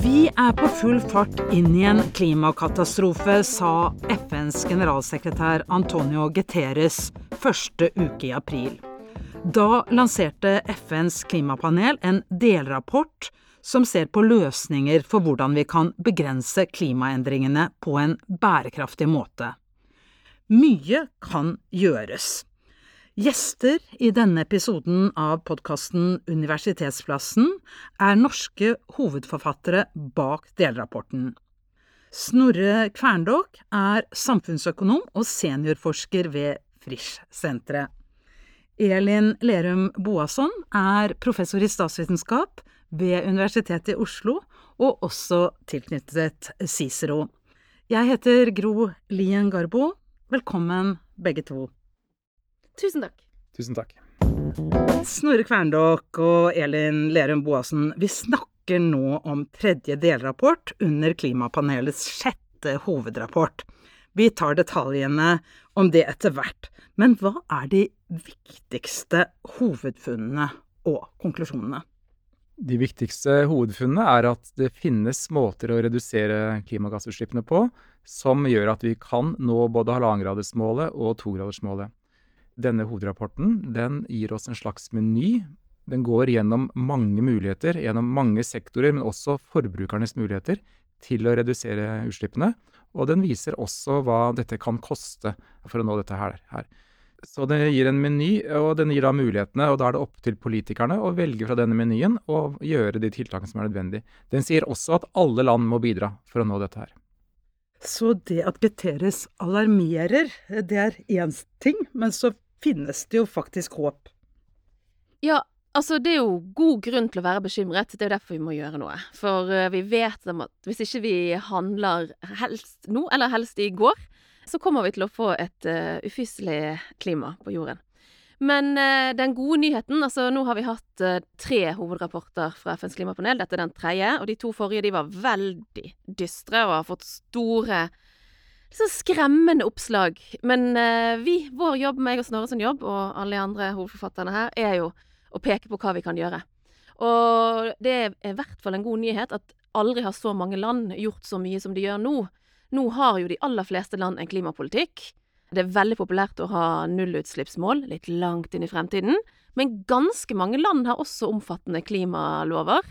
Vi er på full fart inn i en klimakatastrofe, sa FNs generalsekretær Antonio Guterres første uke i april. Da lanserte FNs klimapanel en delrapport som ser på løsninger for hvordan vi kan begrense klimaendringene på en bærekraftig måte. Mye kan gjøres. Gjester i denne episoden av podkasten Universitetsplassen er norske hovedforfattere bak delrapporten. Snorre Kverndok er samfunnsøkonom og seniorforsker ved Frisch-senteret. Elin Lerum Boasson er professor i statsvitenskap ved Universitetet i Oslo, og også tilknyttet Cicero. Jeg heter Gro Lien Garbo. Velkommen, begge to. Tusen takk. Tusen takk. Snorre Kverndokk og Elin Lerum Boassen, vi snakker nå om tredje delrapport under klimapanelets sjette hovedrapport. Vi tar detaljene om det etter hvert. Men hva er de viktigste hovedfunnene og konklusjonene? De viktigste hovedfunnene er at det finnes måter å redusere klimagassutslippene på som gjør at vi kan nå både halvannengradersmålet og togradersmålet. Denne hovedrapporten den gir oss en slags meny. Den går gjennom mange muligheter, gjennom mange sektorer, men også forbrukernes muligheter til å redusere utslippene. Og den viser også hva dette kan koste for å nå dette her. Så den gir en meny, og den gir da mulighetene. Og da er det opp til politikerne å velge fra denne menyen og gjøre de tiltakene som er nødvendig. Den sier også at alle land må bidra for å nå dette her. Så det at Guterres alarmerer, det er én ting, men så finnes det jo faktisk håp. Ja, altså det er jo god grunn til å være bekymret. Det er jo derfor vi må gjøre noe. For uh, vi vet at hvis ikke vi handler helst nå, eller helst i går, så kommer vi til å få et uh, ufyselig klima på jorden. Men uh, den gode nyheten altså Nå har vi hatt uh, tre hovedrapporter fra FNs klimapanel. Dette er den tredje. Og de to forrige de var veldig dystre og har fått store liksom skremmende oppslag. Men uh, vi, vår jobb, meg og Snorre sin jobb, og alle de andre hovedforfatterne her, er jo å peke på hva vi kan gjøre. Og det er i hvert fall en god nyhet at aldri har så mange land gjort så mye som de gjør nå. Nå har jo de aller fleste land en klimapolitikk. Det er veldig populært å ha nullutslippsmål litt langt inn i fremtiden. Men ganske mange land har også omfattende klimalover.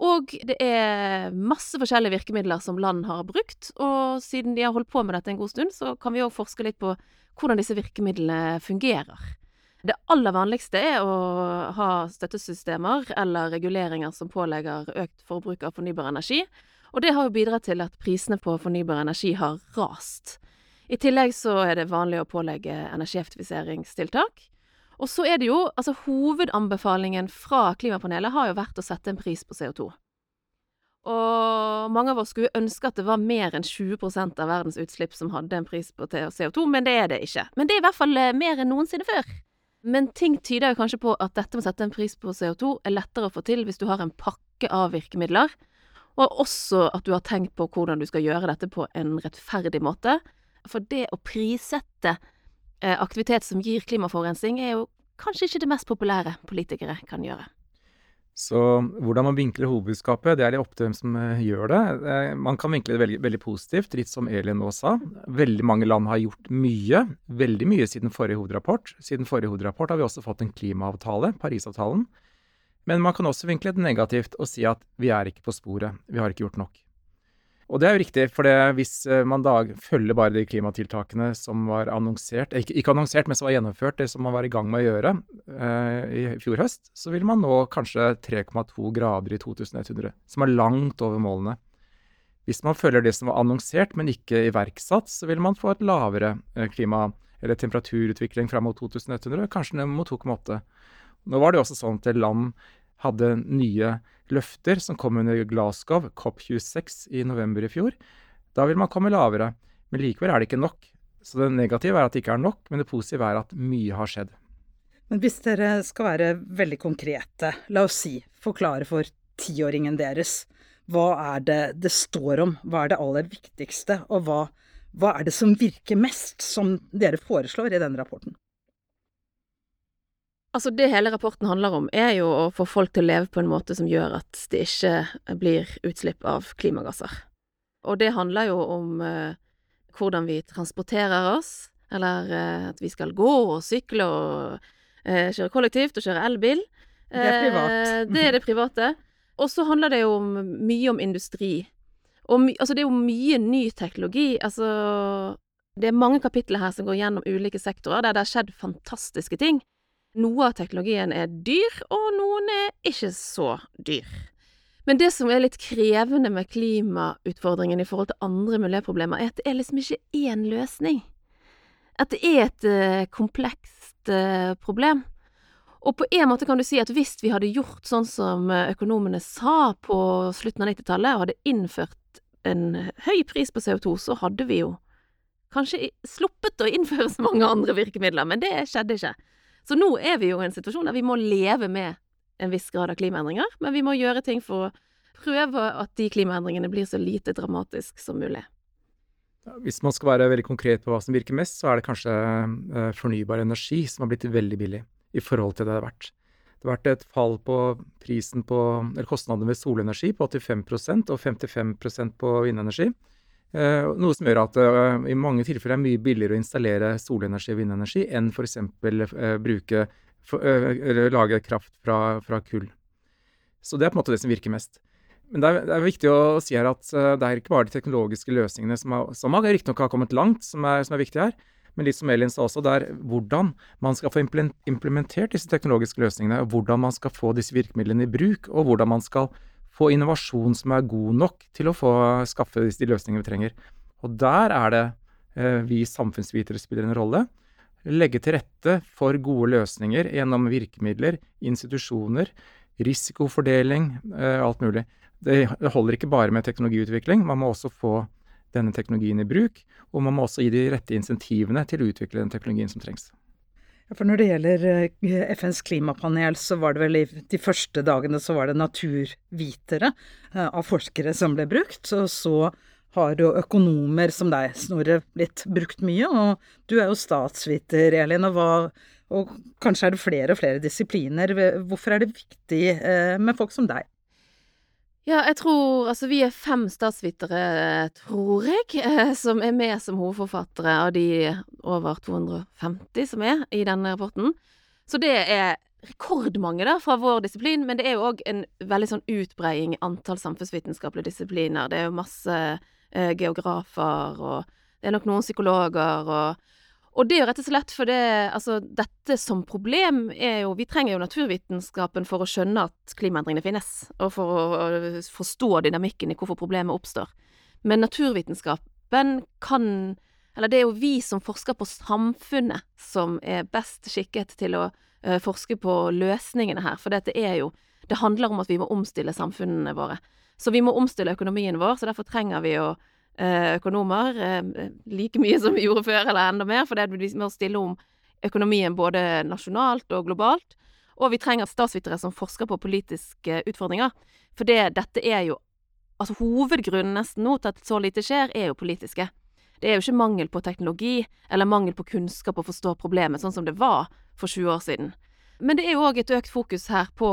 Og det er masse forskjellige virkemidler som land har brukt, og siden de har holdt på med dette en god stund, så kan vi òg forske litt på hvordan disse virkemidlene fungerer. Det aller vanligste er å ha støttesystemer eller reguleringer som pålegger økt forbruk av fornybar energi, og det har jo bidratt til at prisene på fornybar energi har rast. I tillegg så er det vanlig å pålegge energieffektiviseringstiltak, og så er det jo Altså, hovedanbefalingen fra klimapanelet har jo vært å sette en pris på CO2. Og mange av oss skulle ønske at det var mer enn 20% av verdens utslipp som hadde en pris på CO2, men det er det ikke. Men det er i hvert fall eh, mer enn noensinne før. Men ting tyder jo kanskje på at dette med å sette en pris på CO2 er lettere å få til hvis du har en pakke av virkemidler, og også at du har tenkt på hvordan du skal gjøre dette på en rettferdig måte. For det å prissette Eh, aktivitet som gir klimaforurensning, er jo kanskje ikke det mest populære politikere kan gjøre. Så hvordan man vinkler hovedbudskapet, det er litt opp til hvem som eh, gjør det. Eh, man kan vinkle det veldig, veldig, positivt, litt som Elin nå sa. Veldig mange land har gjort mye. Veldig mye siden forrige hovedrapport. Siden forrige hovedrapport har vi også fått en klimaavtale, Parisavtalen. Men man kan også vinkle det negativt og si at vi er ikke på sporet. Vi har ikke gjort nok. Og det er jo riktig, for hvis eh, man da følger bare de klimatiltakene som var annonsert, ikke, ikke, annonsert, men som var gjennomført, det som man var i gang med å gjøre eh, i fjor høst, så vil man nå kanskje 3,2 grader i 2100, som er langt over målene. Hvis man følger det som var annonsert, men ikke iverksatt, så vil man få et lavere eh, klima- eller temperaturutvikling fram mot 2100, kanskje ned mot 2,8. Nå var det også sånn at land hadde nye løfter som kom under Glasgow, COP26 i november i fjor. Da vil man komme lavere. Men likevel er det ikke nok. Så det negative er at det ikke er nok, men det positive er at mye har skjedd. Men hvis dere skal være veldig konkrete, la oss si, forklare for tiåringen deres, hva er det det står om? Hva er det aller viktigste? Og hva, hva er det som virker mest, som dere foreslår i denne rapporten? Altså, det hele rapporten handler om, er jo å få folk til å leve på en måte som gjør at det ikke blir utslipp av klimagasser. Og det handler jo om eh, hvordan vi transporterer oss, eller eh, at vi skal gå og sykle og eh, kjøre kollektivt og kjøre elbil. Det er privat. Eh, det er det private. Og så handler det jo om, mye om industri. My, altså, det er jo mye ny teknologi. Altså, det er mange kapitler her som går gjennom ulike sektorer der det har skjedd fantastiske ting. Noe av teknologien er dyr, og noen er ikke så dyr. Men det som er litt krevende med klimautfordringen i forhold til andre miljøproblemer, er at det er liksom ikke én løsning. At det er et uh, komplekst uh, problem. Og på en måte kan du si at hvis vi hadde gjort sånn som eh, økonomene sa på slutten av 90-tallet, og hadde innført en høy pris på CO2, så hadde vi jo kanskje sluppet å innføre så mange andre virkemidler, men det skjedde ikke. Så nå er vi jo i en situasjon der vi må leve med en viss grad av klimaendringer, men vi må gjøre ting for å prøve at de klimaendringene blir så lite dramatisk som mulig. Hvis man skal være veldig konkret på hva som virker mest, så er det kanskje eh, fornybar energi som har blitt veldig billig i forhold til det det har vært. Det har vært et fall på prisen på, eller kostnadene ved solenergi på 85% og 55% på vindenergi. Eh, noe som gjør at det eh, i mange tilfeller er mye billigere å installere solenergi og vindenergi enn f.eks. Eh, bruke eller lage kraft fra, fra, kull. Så det er på en måte det som virker mest. Men det er, det er viktig å si her at det er ikke bare de teknologiske løsningene som, har, som riktignok har kommet langt, som er, som er viktige her. Men litt som Elin sa også, det er hvordan man skal få implementert disse teknologiske løsningene, hvordan man skal få disse virkemidlene i bruk, og hvordan man skal få innovasjon som er god nok til å få skaffe de løsningene vi trenger. Og der er det eh, vi samfunnsvitere spiller en rolle. Legge til rette for gode løsninger gjennom virkemidler, institusjoner, risikofordeling, eh, alt mulig. Det holder ikke bare med teknologiutvikling, man må også få denne teknologien i bruk, og man må også gi de rette insentivene til å utvikle den teknologien som trengs. For når det gjelder eh, FNs klimapanel, så var det vel i de første dagene så var det naturvitere eh, av forskere som ble brukt. Og så har jo økonomer som deg, Snorre, blitt brukt mye. Og du er jo statsviter, Elin. Og, hva, og kanskje er det flere og flere disipliner. Hvorfor er det viktig eh, med folk som deg? Ja, jeg tror Altså, vi er fem statsvitere, tror jeg, eh, som er med som hovedforfattere av de over 250 som er i denne rapporten. Så det er rekordmange, da, fra vår disiplin, men det er jo òg en veldig sånn utbreiing i antall samfunnsvitenskapelige disipliner. Det er jo masse eh, geografer, og det er nok noen psykologer, og og det er jo rett og slett fordi altså, dette som problem er jo Vi trenger jo naturvitenskapen for å skjønne at klimaendringene finnes, og for å forstå dynamikken i hvorfor problemet oppstår. Men naturvitenskapen kan Eller det er jo vi som forsker på samfunnet, som er best skikket til å uh, forske på løsningene her. For dette er jo Det handler om at vi må omstille samfunnene våre. Så vi må omstille økonomien vår, så derfor trenger vi å økonomer eh, like mye som vi gjorde før, eller enda mer, for det vi må stille om økonomien både nasjonalt og globalt. Og vi trenger statsvitere som forsker på politiske utfordringer. For det, dette er jo Altså hovedgrunnen nesten nå til at så lite skjer, er jo politiske. Det er jo ikke mangel på teknologi eller mangel på kunnskap å forstå problemet, sånn som det var for 20 år siden. Men det er jo òg et økt fokus her på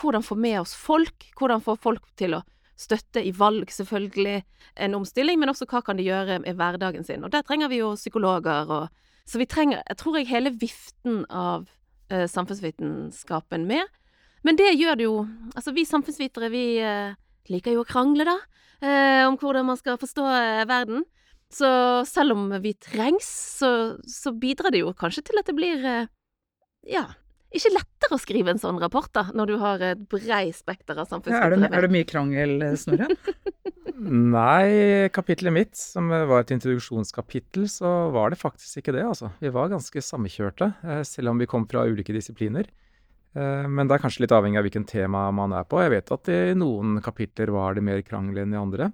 hvordan få med oss folk, hvordan få folk til å støtte i valg, selvfølgelig, en omstilling, men også hva kan de gjøre i hverdagen sin. Og der trenger vi jo psykologer og Så vi trenger, jeg tror jeg, hele viften av uh, samfunnsvitenskapen med. Men det gjør det jo Altså, vi samfunnsvitere, vi uh, liker jo å krangle, da, uh, om hvordan man skal forstå verden. Så selv om vi trengs, så, så, bidrar det jo kanskje til at det blir ja, ikke lettere å skrive en sånn rapport, da, når du har et brei spekter av samfunnsvitenskap? Ja, er, er, det mye krangel, Snorre? Nei, kapitlet mitt, som var et introduksjonskapittel, så var det faktisk ikke det, altså. Vi var ganske samkjørte, eh, selv om vi kom fra ulike disipliner. Eh, men det er kanskje litt avhengig av hvilken tema man er på. Jeg vet at i noen kapitler var det mer krangel enn i andre.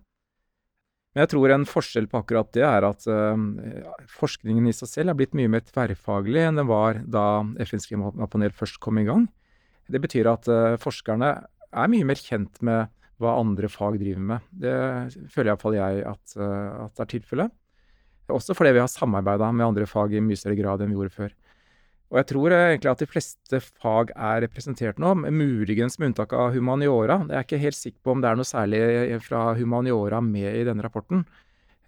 Men jeg tror en forskjell på akkurat det er at uh, forskningen i seg selv er blitt mye mer tverrfaglig enn den var da FNs klimapanel først kom i gang. Det betyr at uh, forskerne er mye mer kjent med hva andre fag driver med. Det føler iallfall jeg at, uh, at det er tilfellet. Også fordi vi har samarbeida med andre fag i mye større grad enn vi gjorde før. Og jeg tror egentlig at de fleste fag er representert nå, muligens med unntak av humaniora. Jeg er ikke helt sikker på om det er noe særlig fra humaniora med i denne rapporten.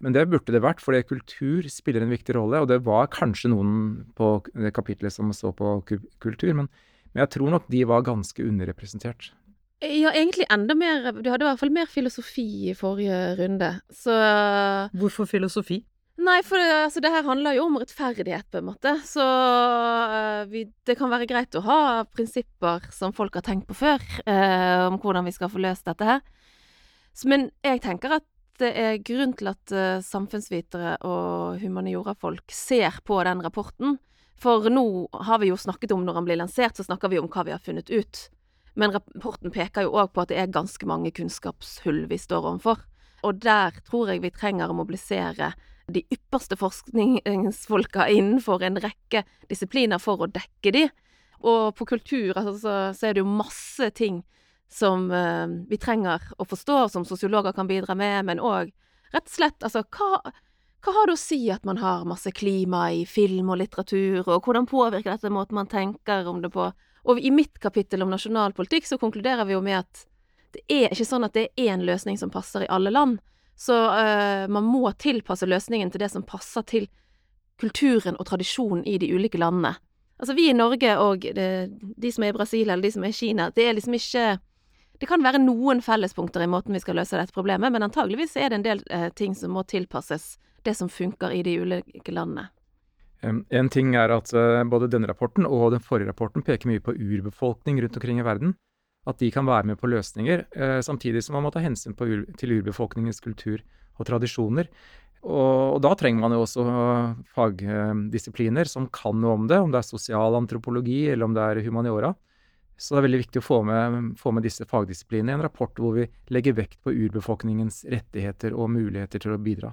Men det burde det vært, fordi kultur spiller en viktig rolle. Og det var kanskje noen på det kapitlet som så på kultur, men, men jeg tror nok de var ganske underrepresentert. Ja, egentlig enda mer Du hadde i hvert fall mer filosofi i forrige runde, så Hvorfor filosofi? Nei, for det, altså, det her handler jo om rettferdighet, på en måte. Så uh, vi, det kan være greit å ha prinsipper som folk har tenkt på før, uh, om hvordan vi skal få løst dette her. Så, men jeg tenker at det er grunn til at uh, samfunnsvitere og humaniorafolk ser på den rapporten. For nå har vi jo snakket om, når den blir lansert, så snakker vi om hva vi har funnet ut. Men rapporten peker jo òg på at det er ganske mange kunnskapshull vi står overfor. Og der tror jeg vi trenger å mobilisere de ypperste forskningsfolka innenfor en rekke disipliner for å dekke de. Og på kultur altså, så, er det jo masse ting som uh, vi trenger å forstå, som sosiologer kan bidra med, men òg rett og slett altså hva, hva har det å si at man har masse klima i film og litteratur, og hvordan påvirker dette måten man tenker om det på? Og i mitt kapittel om nasjonalpolitikk så konkluderer vi jo med at det er ikke sånn at det er én løsning som passer i alle land. Så uh, man må tilpasse løsningen til det som passer til kulturen og tradisjonen i de ulike landene. Altså vi i Norge og det, de som er i Brasil eller de som er i Kina, det er liksom ikke Det kan være noen fellespunkter i måten vi skal løse dette problemet, men antageligvis er det en del uh, ting som må tilpasses det som funker i de ulike landene. En ting er at uh, både denne rapporten og den forrige rapporten peker mye på urbefolkning rundt omkring i verden at de kan være med på løsninger, eh, samtidig som man må ta hensyn ur, til urbefolkningens kultur og tradisjoner. Og, og, da trenger man jo også fagdisipliner som kan noe om det, om det er sosial antropologi eller om det er humaniora. Så det er veldig viktig å få med, få med disse fagdisiplinene i en rapport hvor vi legger vekt på urbefolkningens rettigheter og muligheter til å bidra.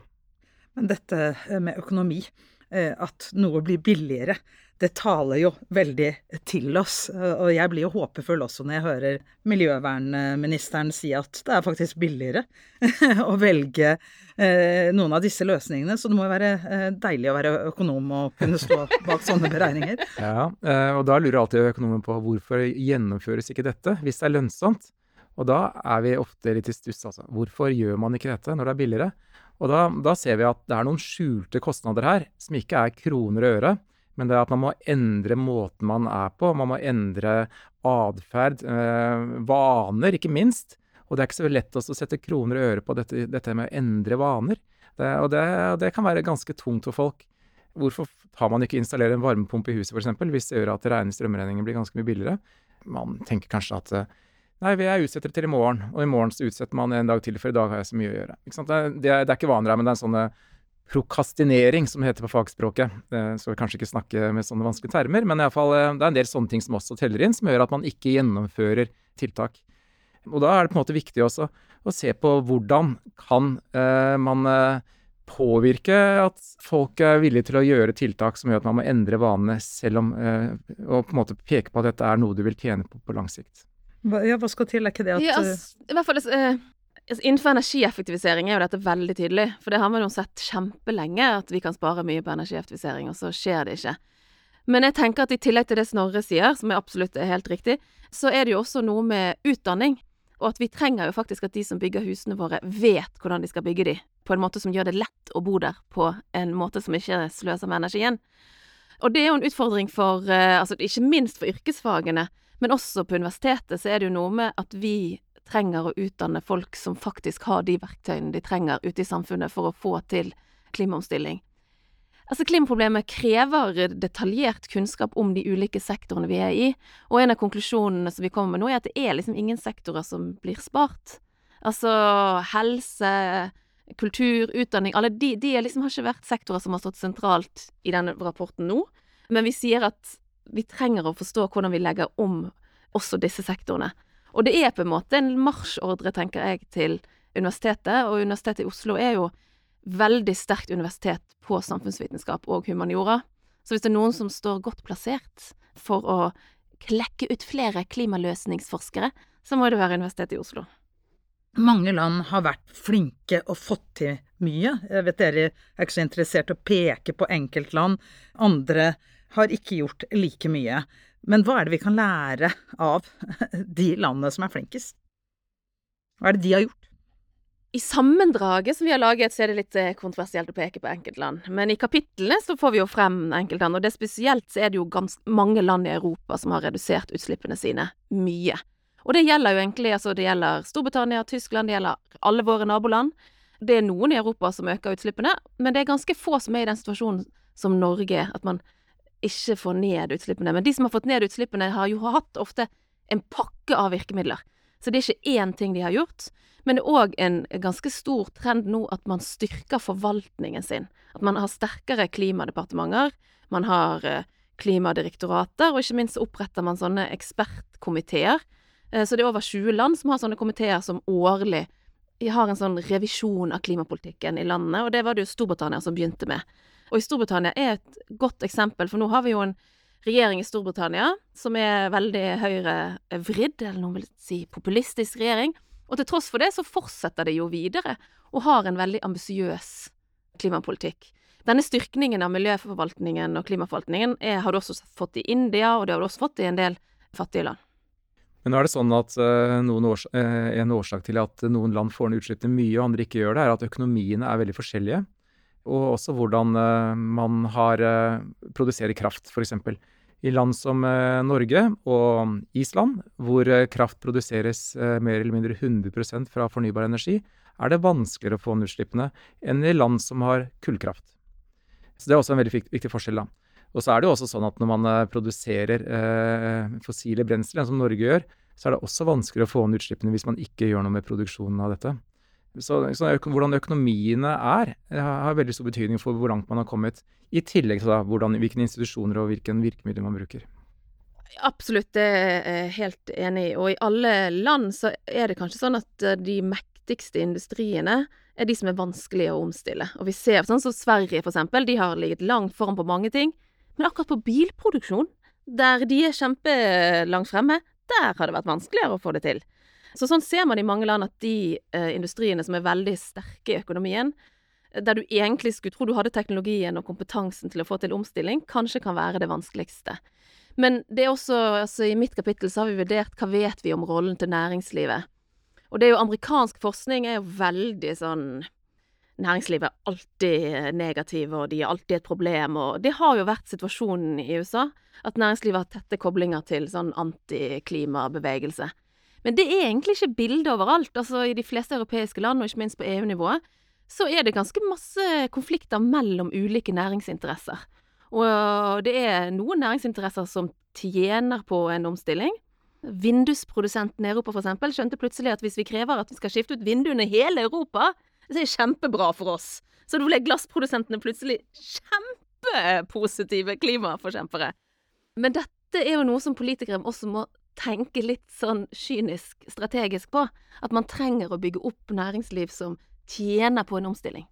Men dette med økonomi, eh, at noe blir billigere, det taler jo veldig til oss. Og jeg blir jo håpefull også når jeg hører miljøvernministeren si at det er faktisk billigere å velge eh, noen av disse løsningene. Så det må jo være eh, deilig å være økonom og kunne stå bak sånne beregninger. Ja, eh, og da lurer alltid økonomen på hvorfor gjennomføres ikke dette hvis det er lønnsomt? Og da er vi ofte litt i stuss, altså. Hvorfor gjør man ikke dette når det er billigere? Og da, da ser vi at det er noen skjulte kostnader her som ikke er kroner og øre men det er at man må endre måten man er på. Man må endre atferd, eh, vaner, ikke minst. Og det er ikke så lett å sette kroner og øre på dette, dette med å endre vaner. Det, og det, det, kan være ganske tungt for folk. Hvorfor har man ikke installert en varmepumpe i huset f.eks., hvis det gjør at rene strømregninger blir ganske mye billigere? Man tenker kanskje at eh, Nei, jeg utsetter til i morgen, og i morgen så utsetter man en dag til, for i dag har jeg så mye å gjøre. Det, det, det, er ikke vaner her, men det er en sånne prokastinering, som det heter på fagspråket. Det skal vi kanskje ikke snakke med sånne vanskelige termer, men i alle fall, eh, det er en del sånne ting som også teller inn, som gjør at man ikke gjennomfører tiltak. Og da er det på en måte viktig også å se på hvordan kan eh, man eh, påvirke at folk er villige til å gjøre tiltak som gjør at man må endre vanene, selv om eh, Og på en måte peke på at dette er noe du vil tjene på på lang sikt. Ja, hva skal til? Er ikke det at ja, altså, I hvert fall eh, innenfor energieffektivisering er jo dette veldig tydelig, for det har man jo sett kjempelenge, at vi kan spare mye på energieffektivisering, og så skjer det ikke. Men jeg tenker at i tillegg til det Snorre sier, som er absolutt helt riktig, så er det jo også noe med utdanning. Og at vi trenger jo faktisk at de som bygger husene våre, vet hvordan de skal bygge de, på en måte som gjør det lett å bo der, på en måte som ikke sløser med energien. Og det er jo en utfordring for, eh, altså ikke minst for yrkesfagene, men også på universitetet så er det jo noe med at vi trenger å utdanne folk som faktisk har de verktøyene de trenger ute i samfunnet for å få til klimaomstilling. Altså, Klimaproblemet krever detaljert kunnskap om de ulike sektorene vi er i, og en av konklusjonene som vi kommer med nå, er at det er liksom ingen sektorer som blir spart. Altså helse, kultur, utdanning Alle de, de liksom har ikke vært sektorer som har stått sentralt i denne rapporten nå, men vi sier at vi trenger å forstå hvordan vi legger om også disse sektorene. Og det er på en måte en marsjordre, tenker jeg, til universitetet, og Universitetet i Oslo er jo veldig sterkt universitet på samfunnsvitenskap og humaniora. Så hvis det er noen som står godt plassert for å klekke ut flere klimaløsningsforskere, så må det være Universitetet i Oslo. Mange land har vært flinke og fått til mye. Jeg vet dere er ikke så interessert i å peke på enkeltland. Andre har ikke gjort like mye. Men hva er det vi kan lære av de landene som er flinkest? Hva er det de har gjort? I sammendraget som vi har laget, så er det litt eh, kontroversielt å peke på enkeltland. Men i kapitlene så får vi jo frem enkeltland, og det spesielt så er det jo ganske mange land i Europa som har redusert utslippene sine mye. Og det gjelder jo egentlig altså det gjelder Storbritannia, Tyskland, det gjelder alle våre naboland. Det er noen i Europa som øker utslippene, men det er ganske få som er i den situasjonen som Norge, at man ikke få ned utslippene. Men de som har fått ned utslippene, har jo hatt ofte en pakke av virkemidler. Så det er ikke én ting de har gjort. Men det er òg en ganske stor trend nå at man styrker forvaltningen sin. At man har sterkere klimadepartementer, man har eh, klimadirektorater, og ikke minst oppretter man sånne ekspertkomiteer. Eh, så det er over 20 land som har sånne komiteer som årlig har en sånn revisjon av klimapolitikken i landene, og det var det jo Storbritannia som begynte med. Og i Storbritannia er et godt eksempel, for nå har vi jo en regjering i Storbritannia som er veldig høyrevridd, eller noen vil si populistisk regjering, og til tross for det så fortsetter det jo videre, og har en veldig ambisiøs klimapolitikk. Denne styrkningen av miljøforvaltningen og klimaforvaltningen er, har du også fått i India, og det har du også fått i en del fattige land. Men nå er det sånn at uh, års uh, en årsak til at noen land får ned utslippene mye, og andre ikke gjør det, er at økonomiene er veldig forskjellige. Og også hvordan uh, man har produserer kraft, f.eks. I land som eh, Norge og Island, hvor eh, kraft produseres eh, mer eller mindre 100% fra fornybar energi, er det vanskeligere å få ned utslippene enn i land som har kullkraft. Så Det er også en veldig viktig forskjell. da. Og så er det jo også sånn at når man produserer eh, fossile brensler, som Norge gjør, så er det også vanskeligere å få ned utslippene hvis man ikke gjør noe med produksjonen av dette. Så, så hvordan økonomiene er, har veldig stor betydning for hvor langt man har kommet. I tillegg til da, hvordan, hvilke institusjoner og hvilke virkemidler man bruker. Absolutt, det er jeg helt enig i. Og i alle land så er det kanskje sånn at eh, de mektigste industriene er de som er vanskelige å omstille. Og vi ser sånn som Sverige, for eksempel. De har ligget langt foran på mange ting. Men akkurat på bilproduksjon, der de er kjempelangt fremme, der har det vært vanskeligere å få det til. Så sånn ser man i mange land at de eh, industriene som er veldig sterke i økonomien, eh, der du egentlig skulle tro du hadde teknologien og kompetansen til å få til omstilling, kanskje kan være det vanskeligste. Men det er også, altså i mitt kapittel så har vi vurdert hva vet vi om rollen til næringslivet. Og det er jo amerikansk forskning er jo veldig sånn Næringslivet er alltid negativ, og de er alltid et problem, og det har jo vært situasjonen i USA. At næringslivet har tette koblinger til sånn antiklimabevegelse. Men det er egentlig ikke bildet overalt. Altså I de fleste europeiske land, og ikke minst på EU-nivået, så er det ganske masse konflikter mellom ulike næringsinteresser. Og det er noen næringsinteresser som tjener på en omstilling. Vindusprodusenten i Europa eksempel, skjønte plutselig at hvis vi krever at vi skal skifte ut vinduene i hele Europa, så er det kjempebra for oss. Så da ble glassprodusentene plutselig kjempepositive klimaforkjempere. Men dette er jo noe som politikere også må tenke litt sånn kynisk, strategisk på. At man trenger å bygge opp næringsliv som tjener på en omstilling.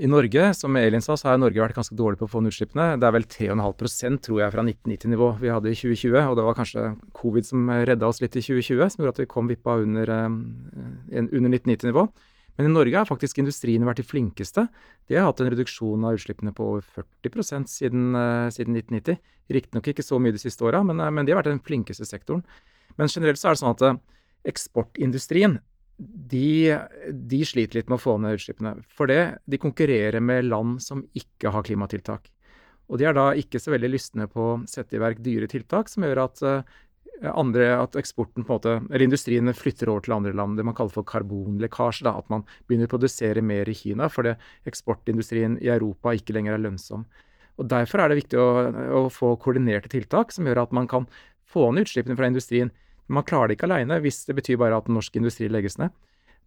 I Norge, som Elin sa, så har Norge vært ganske dårlig på å få ned utslippene. Det er vel 3,5% tror jeg fra 1990-nivå vi hadde i 2020. Og det var kanskje covid som redda oss litt i 2020, som gjorde at vi kom vippa under, uh, under 1990-nivå. Men i Norge har faktisk industrien vært de flinkeste. De har hatt en reduksjon av utslippene på over 40 siden, uh, siden 1990. Riktignok ikke så mye de siste åra, men, uh, men, de har vært den flinkeste sektoren. Men generelt så er det sånn at uh, eksportindustrien de, de, sliter litt med å få ned utslippene. For det, de konkurrerer med land som ikke har klimatiltak. Og de er da ikke så veldig lystne på å sette i verk dyre tiltak som gjør at andre, at eksporten på en måte, eller industrien flytter over til andre land. Det man kaller for karbonlekkasje. At man begynner å produsere mer i Kina fordi eksportindustrien i Europa ikke lenger er lønnsom. Og Derfor er det viktig å, å få koordinerte tiltak som gjør at man kan få ned utslippene fra industrien. Men man klarer det ikke alene hvis det betyr bare at norsk industri legges ned.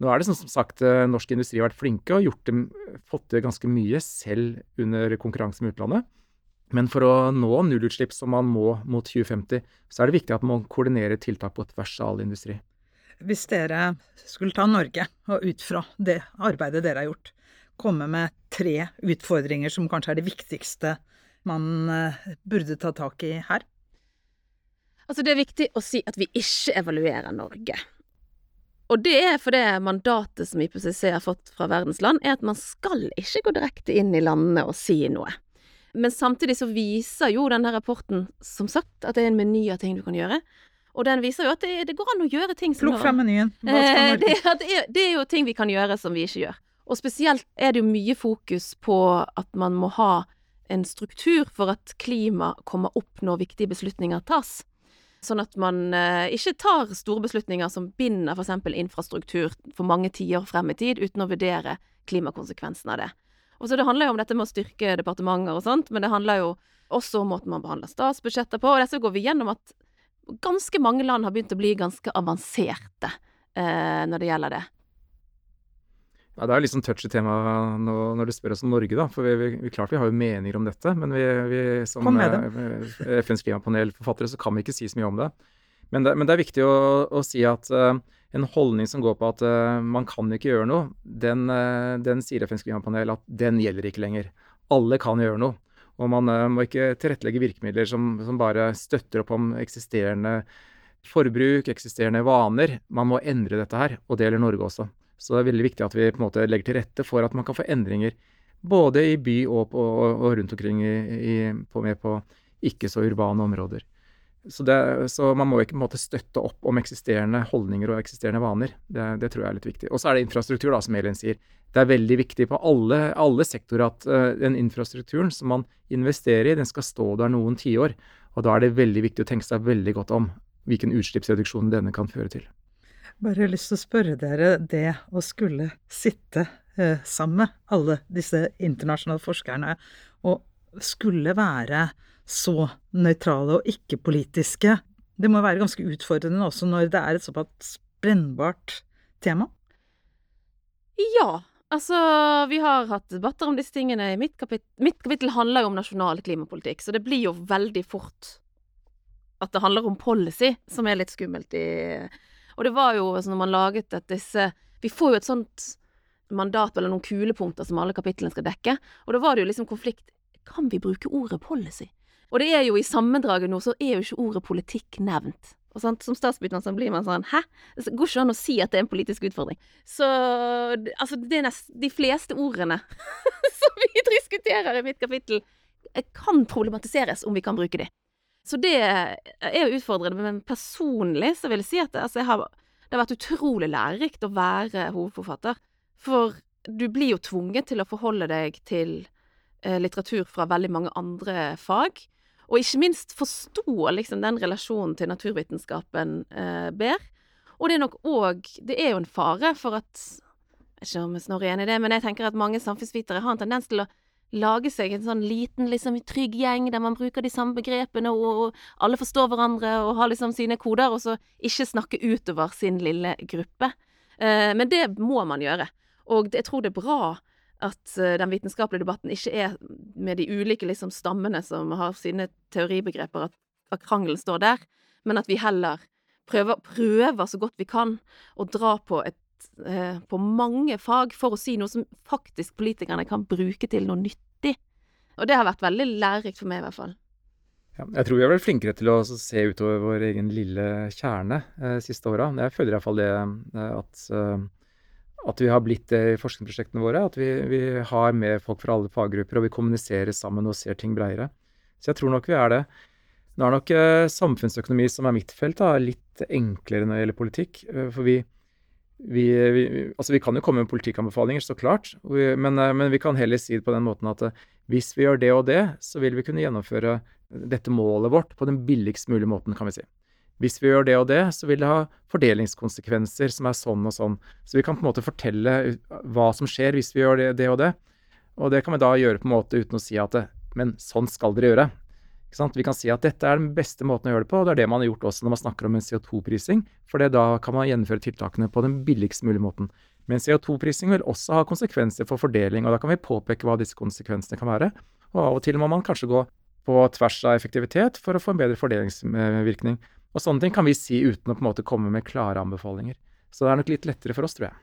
Nå er det sånn som sagt eh, norsk industri har vært flinke og gjort fått til ganske mye selv under konkurranse med utlandet. Men for å nå nullutslipp som man må mot 2050, så er det viktig at man koordinerer tiltak på tvers av all industri. Hvis dere skulle ta Norge, og ut fra det arbeidet dere har gjort, komme med tre utfordringer som kanskje er det viktigste man eh, burde ta tak i her? Altså, det er viktig å si at vi ikke evaluerer Norge. Og det er fordi mandatet som IPCC har fått fra verdens land, er at man skal ikke gå direkte inn i landene og si noe. Men samtidig så viser jo denne rapporten, som sagt, at det er en meny av ting du kan gjøre. Og den viser jo at det, det går an å gjøre ting som Plukk frem menyen. Eh, det, det, det er jo ting vi kan gjøre som vi ikke gjør. Og spesielt er det jo mye fokus på at man må ha en struktur for at klima kommer opp når viktige beslutninger tas. Sånn at man eh, ikke tar store beslutninger som binder f.eks. infrastruktur for mange tiår frem i tid, uten å vurdere klimakonsekvensen av det. Og så Det handler jo om dette med å styrke departementer og sånt, men det handler jo også om måten man behandler statsbudsjetter på. Og dette går vi gjennom at ganske mange land har begynt å bli ganske avanserte eh, når det gjelder det. Ja, det er jo litt sånn touchy tema nå, når du spør oss om Norge, da. For vi, vi, vi klart vi har jo meninger om dette, men vi, vi som eh, FNs klimapanelforfattere så kan vi ikke si så mye om det. Men det, men det er viktig å, å si at uh, en holdning som går på at uh, man kan ikke gjøre noe, den, uh, den sier FNs klimapanel at den gjelder ikke lenger. Alle kan gjøre noe. Og man må ikke tilrettelegge virkemidler som, som bare støtter opp om eksisterende forbruk, eksisterende vaner. Man må endre dette her, og det gjelder Norge også. Så det er veldig viktig at vi på en måte legger til rette for at man kan få endringer både i by og, på, og rundt omkring i, i, på, med på ikke så urbane områder. Så, det, så man må ikke på en måte støtte opp om eksisterende holdninger og eksisterende vaner. Det, det tror jeg er litt viktig. Og så er det infrastruktur, da, som Elin sier. Det er veldig viktig på alle, alle sektorer at uh, den infrastrukturen som man investerer i, den skal stå der noen tiår. Og da er det veldig viktig å tenke seg veldig godt om hvilken utslippsreduksjon denne kan føre til. Bare lyst til å spørre dere det å skulle sitte uh, sammen med alle disse internasjonale forskerne og skulle være så nøytrale og ikke-politiske. Det må være ganske utfordrende også når det er et såpass brennbart tema. Ja, altså vi har hatt debatter om disse tingene. Mitt kapittel, mitt kapittel handler jo om nasjonal klimapolitikk, så det blir jo veldig fort at det handler om policy, som er litt skummelt i Og det var jo altså, når man laget at disse Vi får jo et sånt mandat eller noen kulepunkter som alle kapitlene skal dekke, og da var det jo liksom konflikt Kan vi bruke ordet policy? Og det er jo i sammendraget nå, så er jo ikke ordet politikk nevnt. Og sånt, Som statsbytner så blir man sånn Hæ? Det går ikke an å si at det er en politisk utfordring. Så altså, det er nest, de fleste ordene som vi diskuterer i mitt kapittel, eh, kan problematiseres om vi kan bruke de. Så det er jo utfordrende, men personlig så vil jeg si at det, altså, jeg har, det har vært utrolig lærerikt å være hovedforfatter. For du blir jo tvunget til å forholde deg til eh, litteratur fra veldig mange andre fag. Og ikke minst forstå liksom den relasjonen til naturvitenskapen eh, ber. Og det er nok òg Det er jo en fare for at Jeg vet ikke om Snorre er enig i det, men jeg tenker at mange samfunnsvitere har en tendens til å lage seg en sånn liten, liksom trygg gjeng der man bruker de samme begrepene, og, og alle forstår hverandre og har liksom sine koder, og så ikke snakke utover sin lille gruppe. Eh, men det må man gjøre. Og jeg tror det er bra at eh, den vitenskapelige debatten ikke er med de ulike liksom, stammene som har sine teoribegreper, at, at krangelen står der, men at vi heller prøver, prøver så godt vi kan å dra på et eh, på mange fag for å si noe som faktisk politikerne kan bruke til noe nyttig. Og det har vært veldig lærerikt for meg, i hvert fall. Ja, jeg tror vi har vært flinkere til å se utover vår egen lille kjerne eh, siste åra. Jeg føler iallfall det eh, at, eh, at vi har blitt det i forskningsprosjektene våre. At vi, vi har med folk fra alle faggrupper, og vi kommuniserer sammen og ser ting bredere. Så jeg tror nok vi er det. Nå er nok eh, samfunnsøkonomi, som er mitt felt, da, litt enklere når det gjelder politikk. eh, for vi vi, vi, altså vi kan jo komme med politikkanbefalinger, så klart, men, eh, men vi kan heller si det på den måten at hvis vi gjør det og det, så vil vi kunne gjennomføre dette målet vårt på den billigst mulige måten, kan vi si. Hvis vi gjør det og det, så vil det ha fordelingskonsekvenser som er sånn og sånn. Så vi kan på en måte fortelle hva som skjer hvis vi gjør det, det og det. Og det kan vi da gjøre på en måte uten å si at det, men sånn skal dere gjøre. Vi kan si at dette er den beste måten å gjøre det på, og det er det man har gjort også når man snakker om en CO2-prising, for da kan man gjennomføre tiltakene på den billigst mulige måten. Men CO2-prising vil også ha konsekvenser for fordeling, og da kan vi påpeke hva disse konsekvensene kan være. Og av og til må man kanskje gå på tvers av effektivitet for å få en bedre fordelingsvirkning. Og sånne ting kan vi si uten å på en måte komme med klare anbefalinger. Så det er nok litt lettere for oss, tror jeg.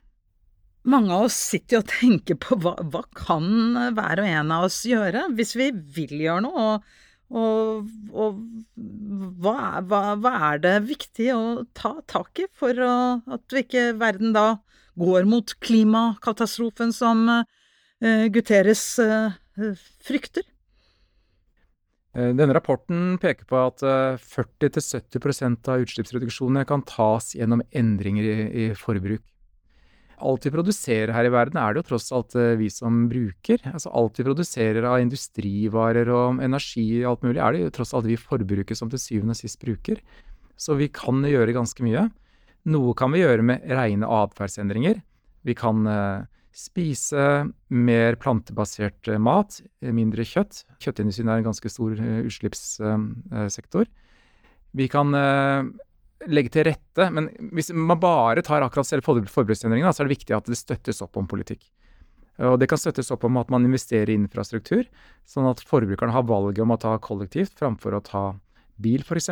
Mange av oss sitter jo og tenker på hva, hva kan hver og en av oss gjøre hvis vi vil gjøre noe, og, og, og hva, hva, hva er det viktig å ta tak i for å, at ikke verden da går mot klimakatastrofen som uh, Guterres uh, frykter? Eh, denne rapporten peker på at 40-70% av utslippsreduksjonene kan tas gjennom endringer i, i, forbruk. Alt vi produserer her i verden, er det jo tross alt vi som bruker. Altså alt vi produserer av industrivarer og energi og alt mulig, er det jo tross alt vi forbruker som til syvende og sist bruker. Så vi kan gjøre ganske mye. Noe kan vi gjøre med rene atferdsendringer. Vi kan spise mer plantebasert eh, mat, eh, mindre kjøtt. Kjøttindustrien er en ganske stor eh, utslippssektor. Vi kan legge til rette, men hvis man bare tar akkurat selv forbruksendringene, så er det viktig at det støttes opp om politikk. Og det kan støttes opp om at man investerer i infrastruktur, sånn at forbrukerne har valget om å ta kollektivt framfor å ta bil, f.eks.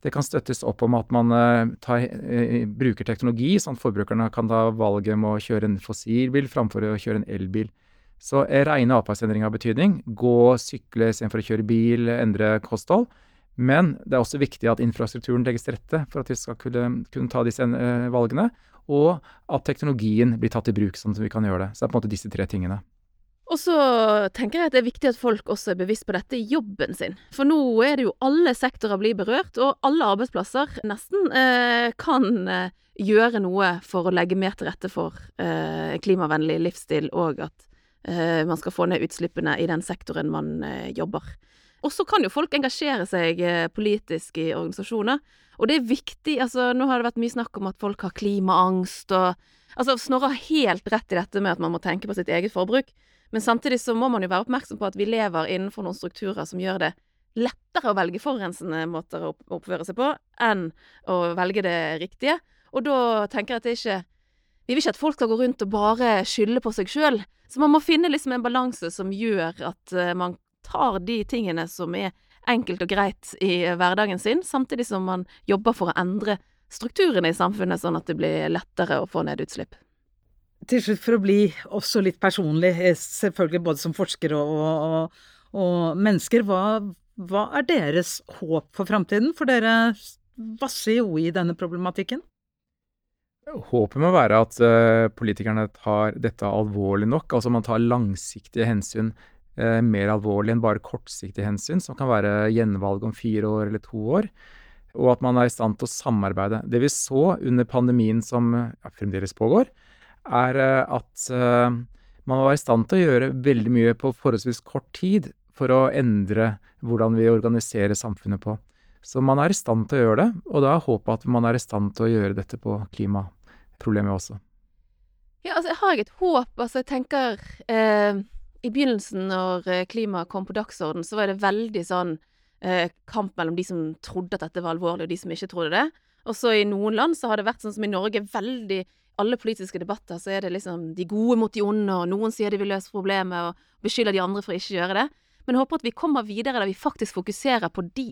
Det kan støttes opp om at man uh, tar, uh, bruker teknologi, sånn at forbrukerne kan ta valget med å kjøre en fossilbil framfor å kjøre en elbil. Så uh, rene atferdsendringer har betydning. Gå, sykle istedenfor å kjøre bil, endre kosthold. Men det er også viktig at infrastrukturen legges til rette for at vi skal kunne, kunne ta disse valgene, og at teknologien blir tatt i bruk sånn at vi kan gjøre det. Så det er på en måte disse tre tingene. Og så tenker jeg at det er viktig at folk også er bevisst på dette i jobben sin. For nå er det jo alle sektorer blir berørt, og alle arbeidsplasser nesten eh, kan eh, gjøre noe for å legge mer til rette for eh, klimavennlig livsstil, og at man skal få ned utslippene i den sektoren man jobber. Og så kan jo folk engasjere seg politisk i organisasjoner, og det er viktig. altså Nå har det vært mye snakk om at folk har klimaangst og Altså, Snorre har helt rett i dette med at man må tenke på sitt eget forbruk. Men samtidig så må man jo være oppmerksom på at vi lever innenfor noen strukturer som gjør det lettere å velge forurensende måter å oppføre seg på enn å velge det riktige. Og da tenker jeg at det ikke Vi vil ikke at folk skal gå rundt og bare skylde på seg sjøl. Så man må finne liksom en balanse som gjør at uh, man tar de tingene som er enkelt og greit i hverdagen sin, samtidig som man jobber for å endre strukturene i samfunnet, sånn at det blir lettere å få ned utslipp. Til slutt, for å bli også litt personlig, eh, selvfølgelig både som forsker og, og, og mennesker, hva, hva, er deres håp for framtiden? For dere vasser jo i denne problematikken. Håpet må være at uh, politikerne tar dette alvorlig nok. Altså man tar langsiktige hensyn uh, mer alvorlig enn bare kortsiktige hensyn, som kan være gjenvalg om fire år eller to år. Og at man er i stand til å samarbeide. Det vi så under pandemien som ja, fremdeles pågår, er eh, at man man var i stand til å gjøre veldig mye på forholdsvis kort tid for å endre hvordan vi organiserer samfunnet på. Så man er i stand til å gjøre det, og da er håpet at man er i stand til å gjøre dette på klimaproblemet også. Ja, altså jeg har et håp. Altså jeg tenker eh, I begynnelsen, når klimaet klima kom på dagsorden, så var det veldig sånn eh, kamp mellom de som trodde at dette var alvorlig, og de som ikke trodde det. Og så i noen land så har det vært sånn som i Norge, veldig alle politiske debatter så er det liksom de gode mot de onde, og noen sier de vil løse problemet, og beskylder de andre for å ikke gjøre det. Men jeg håper at vi kommer videre der vi faktisk fokuserer på de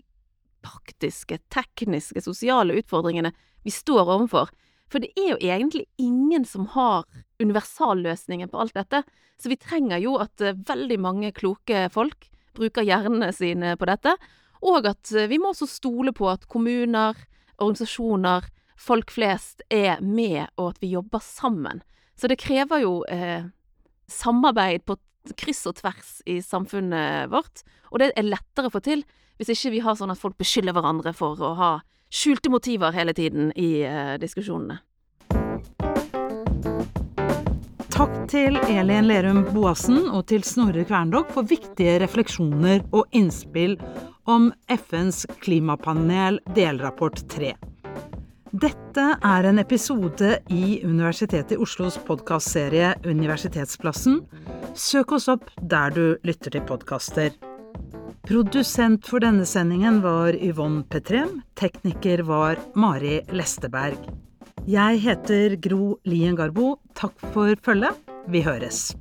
praktiske, tekniske, sosiale utfordringene vi står overfor. For det er jo egentlig ingen som har universalløsningen på alt dette. Så vi trenger jo at uh, veldig mange kloke folk bruker hjernene sine på dette. Og at uh, vi må også stole på at kommuner, organisasjoner, folk flest er med, og at vi jobber sammen. Så det krever jo eh, samarbeid på kryss og tvers i samfunnet vårt, og det er lettere å få til hvis ikke vi har sånn at folk beskylder hverandre for å ha skjulte motiver hele tiden i eh, diskusjonene. Takk til Elin Lerum Boassen og til Snorre Kverndokk for viktige refleksjoner og innspill om FNs klimapanel delrapport 3. Dette er en episode i Universitetet i Oslos podkastserie Universitetsplassen. Søk oss opp der du lytter til podkaster. Produsent for denne sendingen var Yvonne Petrem. Tekniker var Mari Lesteberg. Jeg heter Gro Lien Garbo. Takk for følget. Vi høres.